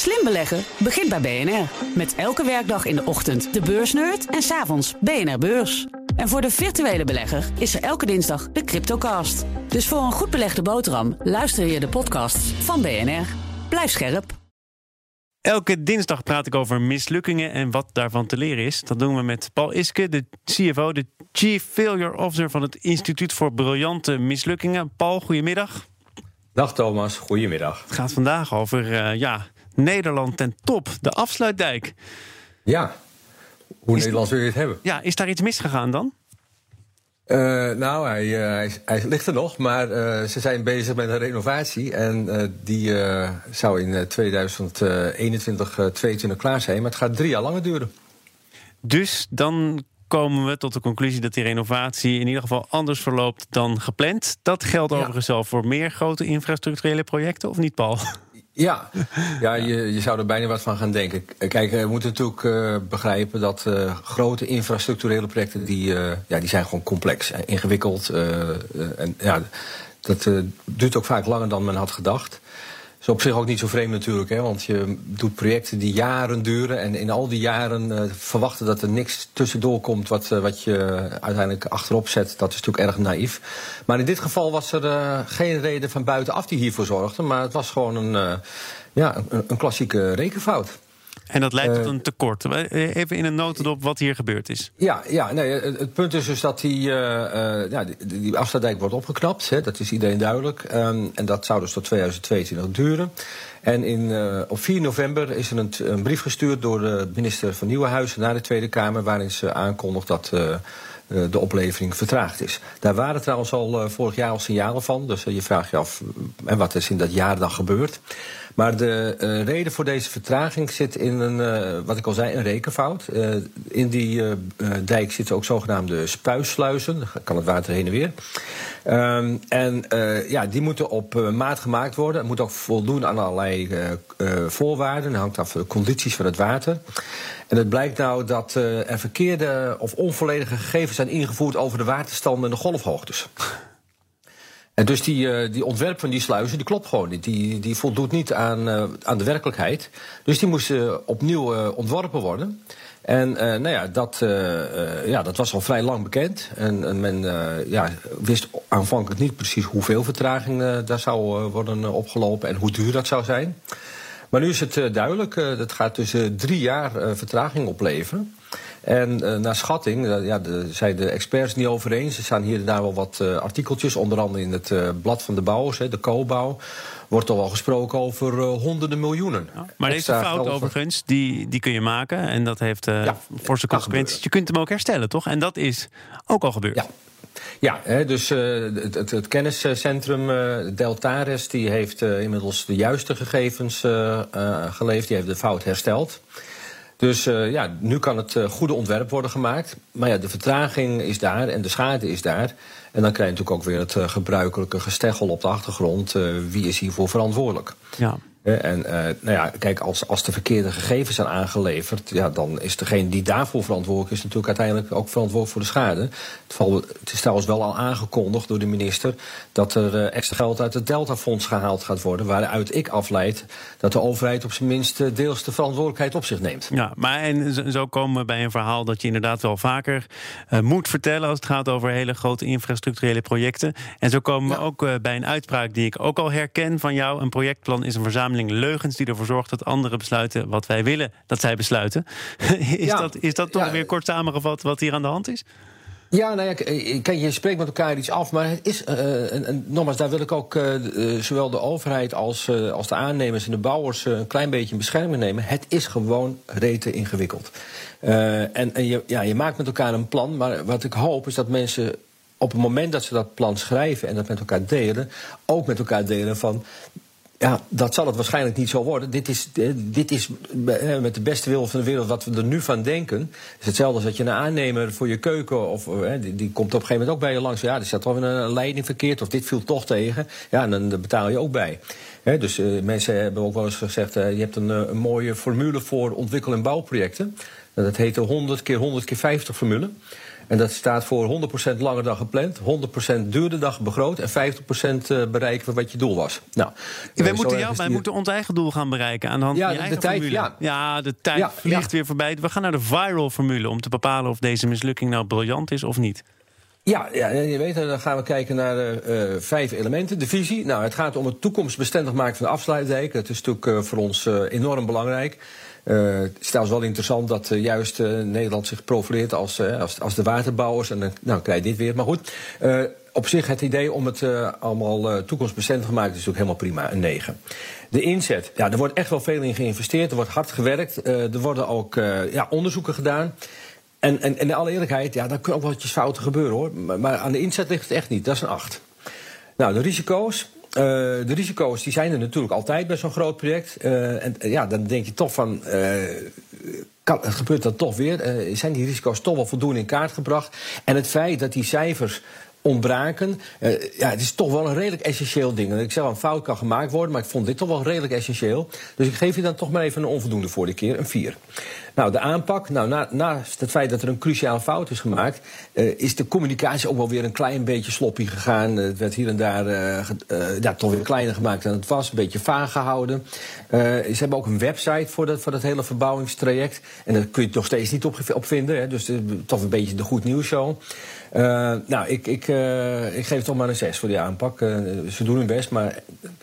Slim beleggen begint bij BNR. Met elke werkdag in de ochtend de beursnerd en s'avonds BNR Beurs. En voor de virtuele belegger is er elke dinsdag de Cryptocast. Dus voor een goed belegde boterham luister je de podcasts van BNR. Blijf scherp. Elke dinsdag praat ik over mislukkingen en wat daarvan te leren is. Dat doen we met Paul Iske, de CFO, de Chief Failure Officer van het Instituut voor Briljante Mislukkingen. Paul, goedemiddag. Dag Thomas, goedemiddag. Het gaat vandaag over uh, ja, Nederland ten top, de afsluitdijk. Ja, hoe is Nederlands wil je het hebben? Ja, is daar iets misgegaan dan? Uh, nou, hij, uh, hij, hij, ligt er nog, maar uh, ze zijn bezig met een renovatie. En die zou in 2021, 2022 klaar zijn. Maar het gaat drie jaar langer duren. Dus dan komen we tot de conclusie dat die renovatie in ieder geval anders verloopt dan gepland. Dat geldt ja. overigens al voor meer grote infrastructurele projecten, of niet, Paul? Ja, ja je, je zou er bijna wat van gaan denken. Kijk, we moeten natuurlijk uh, begrijpen dat uh, grote infrastructurele projecten... die, uh, ja, die zijn gewoon complex en ingewikkeld. en ja, dat duurt ook vaak langer dan men had gedacht is op zich ook niet zo vreemd natuurlijk, hè, want je doet projecten die jaren duren en in al die jaren uh, verwachten dat er niks tussendoor komt wat, uh, wat je uiteindelijk achterop zet, dat is natuurlijk erg naïef. Maar in dit geval was er uh, geen reden van buitenaf die hiervoor zorgde, maar het was gewoon een, ja, een, een klassieke rekenfout. En dat leidt tot een tekort. Even in een notendop wat hier gebeurd is. Ja, ja nee, het, punt is dus dat die, uh, ja, die, die afsluitdijk wordt opgeknapt. Hè, dat is iedereen duidelijk. Um, en dat zou dus tot 2022 duren. En in, uh, op 4 november is er een, een, brief gestuurd door de minister van Nieuwenhuizen naar de Tweede Kamer... waarin ze aankondigt dat... Uh, de oplevering vertraagd is. Daar waren trouwens al vorig jaar al signalen van. Dus je vraagt je af, en wat is in dat jaar dan gebeurd? Maar de uh, reden voor deze vertraging zit in een, uh, wat ik al zei, een rekenfout. Uh, in die dijk zitten ook zogenaamde spuissluizen. Dan kan het water heen en weer. Um, en ja, die moeten op maat gemaakt worden. Het moet ook voldoen aan allerlei voorwaarden. Dat hangt af van de condities van het water. En het blijkt nou dat er verkeerde of onvolledige gegevens zijn ingevoerd over de waterstanden en de golfhoogtes. Dus die, uh, die ontwerp van die sluizen, die klopt gewoon niet. Die, die voldoet niet aan, uh, aan de werkelijkheid. Dus die moesten opnieuw uh, ontworpen worden. En nou ja, dat, ja, dat was al vrij lang bekend. En, en men ja, wist aanvankelijk niet precies hoeveel vertraging daar zou worden opgelopen en hoe duur dat zou zijn. Maar nu is het duidelijk, dat gaat dus drie jaar vertraging opleveren. En uh, naar schatting, uh, ja, de, zijn de experts niet over eens. Er staan hier en daar wel wat uh, artikeltjes, onder andere in het Blad van de Bouwers, hè, de co Wordt al wel gesproken over honderden miljoenen. Ja, maar deze fout overigens, die, die kun je maken. En dat heeft ja, forse consequenties. Je kunt hem ook herstellen, toch? En dat is ook al gebeurd. Ja. Ja, dus het, het, kenniscentrum Deltares die heeft inmiddels de juiste gegevens geleverd. Die heeft de fout hersteld. Dus uh, ja, nu kan het uh, goede ontwerp worden gemaakt. Maar ja, de vertraging is daar en de schade is daar. En dan krijg je natuurlijk ook weer het uh, gebruikelijke gesteggel op de achtergrond. wie is hiervoor verantwoordelijk? Ja. En uh, nou ja, kijk, als, als de verkeerde gegevens zijn aangeleverd, ja, dan is degene die daarvoor verantwoordelijk is, natuurlijk uiteindelijk ook verantwoordelijk voor de schade. Het, het is trouwens wel al aangekondigd door de minister dat er uh, extra geld uit het Deltafonds gehaald gaat worden, waaruit ik afleid dat de overheid op zijn minst deels de verantwoordelijkheid op zich neemt. Ja, maar en zo komen we bij een verhaal dat je inderdaad wel vaker uh, moet vertellen als het gaat over hele grote infrastructurele projecten. En zo komen we ook bij een uitspraak die ik ook al herken van jou. Een projectplan is een verzameling leugens die ervoor zorgt dat anderen besluiten wat wij willen dat zij besluiten. is, dat, is dat toch weer kort samengevat wat hier aan de hand is? Ja, nou ja, kijk, je spreekt met elkaar iets af, maar het is, uh, en, en, nogmaals, daar wil ik ook uh, zowel de overheid als, uh, als de aannemers en de bouwers een klein beetje in bescherming nemen. Het is gewoon rete ingewikkeld. en en je, ja, je maakt met elkaar een plan, maar wat ik hoop is dat mensen op het moment dat ze dat plan schrijven en dat met elkaar delen, ook met elkaar delen van ja, dat zal het waarschijnlijk niet zo worden. Dit is, eh, dit is eh, met de beste wil van de wereld wat we er nu van denken. Het is hetzelfde als dat je een aannemer voor je keuken... of eh, die, die komt op een gegeven moment ook bij je langs. Ja, er staat wel een leiding verkeerd of dit viel toch tegen. Ja, en dan betaal je ook bij. dus mensen hebben ook wel eens gezegd... Je hebt een, een, mooie formule voor ontwikkel- en bouwprojecten. Dat heet de 100 keer 100 keer 50 formule. En dat staat voor 100% langer dan gepland, 100% duurder dan begroot en 50% bereiken van wat je doel was. Nou, wij moeten, jou, wij moeten ons eigen doel gaan bereiken aan de hand ja, van je de, eigen tijd, formule. Ja. ja, de tijd vliegt weer voorbij. We gaan naar de viral formule om te bepalen of deze mislukking nou briljant is of niet. Ja, ja, je weet, dan gaan we kijken naar uh, vijf elementen. De visie. Nou, het gaat om het toekomstbestendig maken van de afsluitdijk. Dat is natuurlijk uh, voor ons enorm belangrijk. het is trouwens wel interessant dat juist Nederland zich profileert als, als, als, de waterbouwers. En dan nou, krijg je dit weer. Maar goed, op zich het idee om het allemaal toekomstbestendig te maken is natuurlijk helemaal prima. Een 9. De inzet. Ja, er wordt echt wel veel in geïnvesteerd. Er wordt hard gewerkt. er worden ook ja, onderzoeken gedaan. En, en, en in alle eerlijkheid, ja, dan kunnen ook wat fouten gebeuren hoor. Maar, aan de inzet ligt het echt niet. Dat is een 8. Nou, de risico's. Uh, de risico's die zijn er natuurlijk altijd bij zo'n groot project. Uh, en ja, dan denk je toch van. Uh, kan, gebeurt dan toch weer. zijn die risico's toch wel voldoende in kaart gebracht? En het feit dat die cijfers ontbraken. Uh, ja, het is toch wel een redelijk essentieel ding. Ik zeg wel, een fout kan gemaakt worden, maar ik vond dit toch wel redelijk essentieel. Dus ik geef je dan toch maar even een onvoldoende voor de keer, een 4. Nou, de aanpak, nou, na, naast het feit dat er een cruciale fout is gemaakt, uh, is de communicatie ook wel weer een klein beetje sloppy gegaan. Het werd hier en daar ja, toch weer kleiner gemaakt dan het was, een beetje vaag gehouden. ze hebben ook een website voor dat, voor dat hele verbouwingstraject. En daar kun je toch steeds niet op, op vinden, hè, dus toch een beetje de goed nieuws show. Nou, ik, ik, uh, ik geef toch maar een 6 voor die aanpak. Uh, ze doen hun best, maar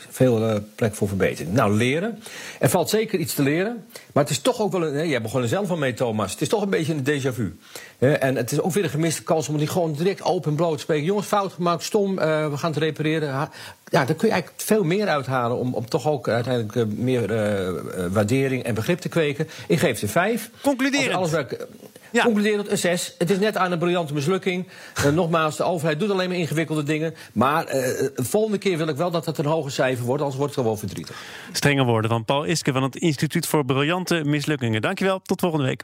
veel plek voor verbetering. Nou, leren. Er valt zeker iets te leren. Maar het is toch ook wel een. Hè, jij begon er zelf van mee, Thomas. Het is toch een beetje een déjà vu. en het is ook weer een gemiste kans om die gewoon direct open en bloot te spreken. Jongens, fout gemaakt, stom, we gaan het repareren. Ja, daar kun je eigenlijk veel meer uithalen om, om toch ook uiteindelijk meer waardering en begrip te kweken. Ik geef ze 5. Concluderen. Alles ja. Concluderend een 6. Het is net aan een briljante mislukking. Uh, nogmaals, de overheid doet alleen maar ingewikkelde dingen. Maar uh, de volgende keer wil ik wel dat het een hoger cijfer wordt, anders wordt het gewoon verdrietig. Strenge woorden van Paul Iske van het Instituut voor Briljante Mislukkingen. Dankjewel, tot volgende week.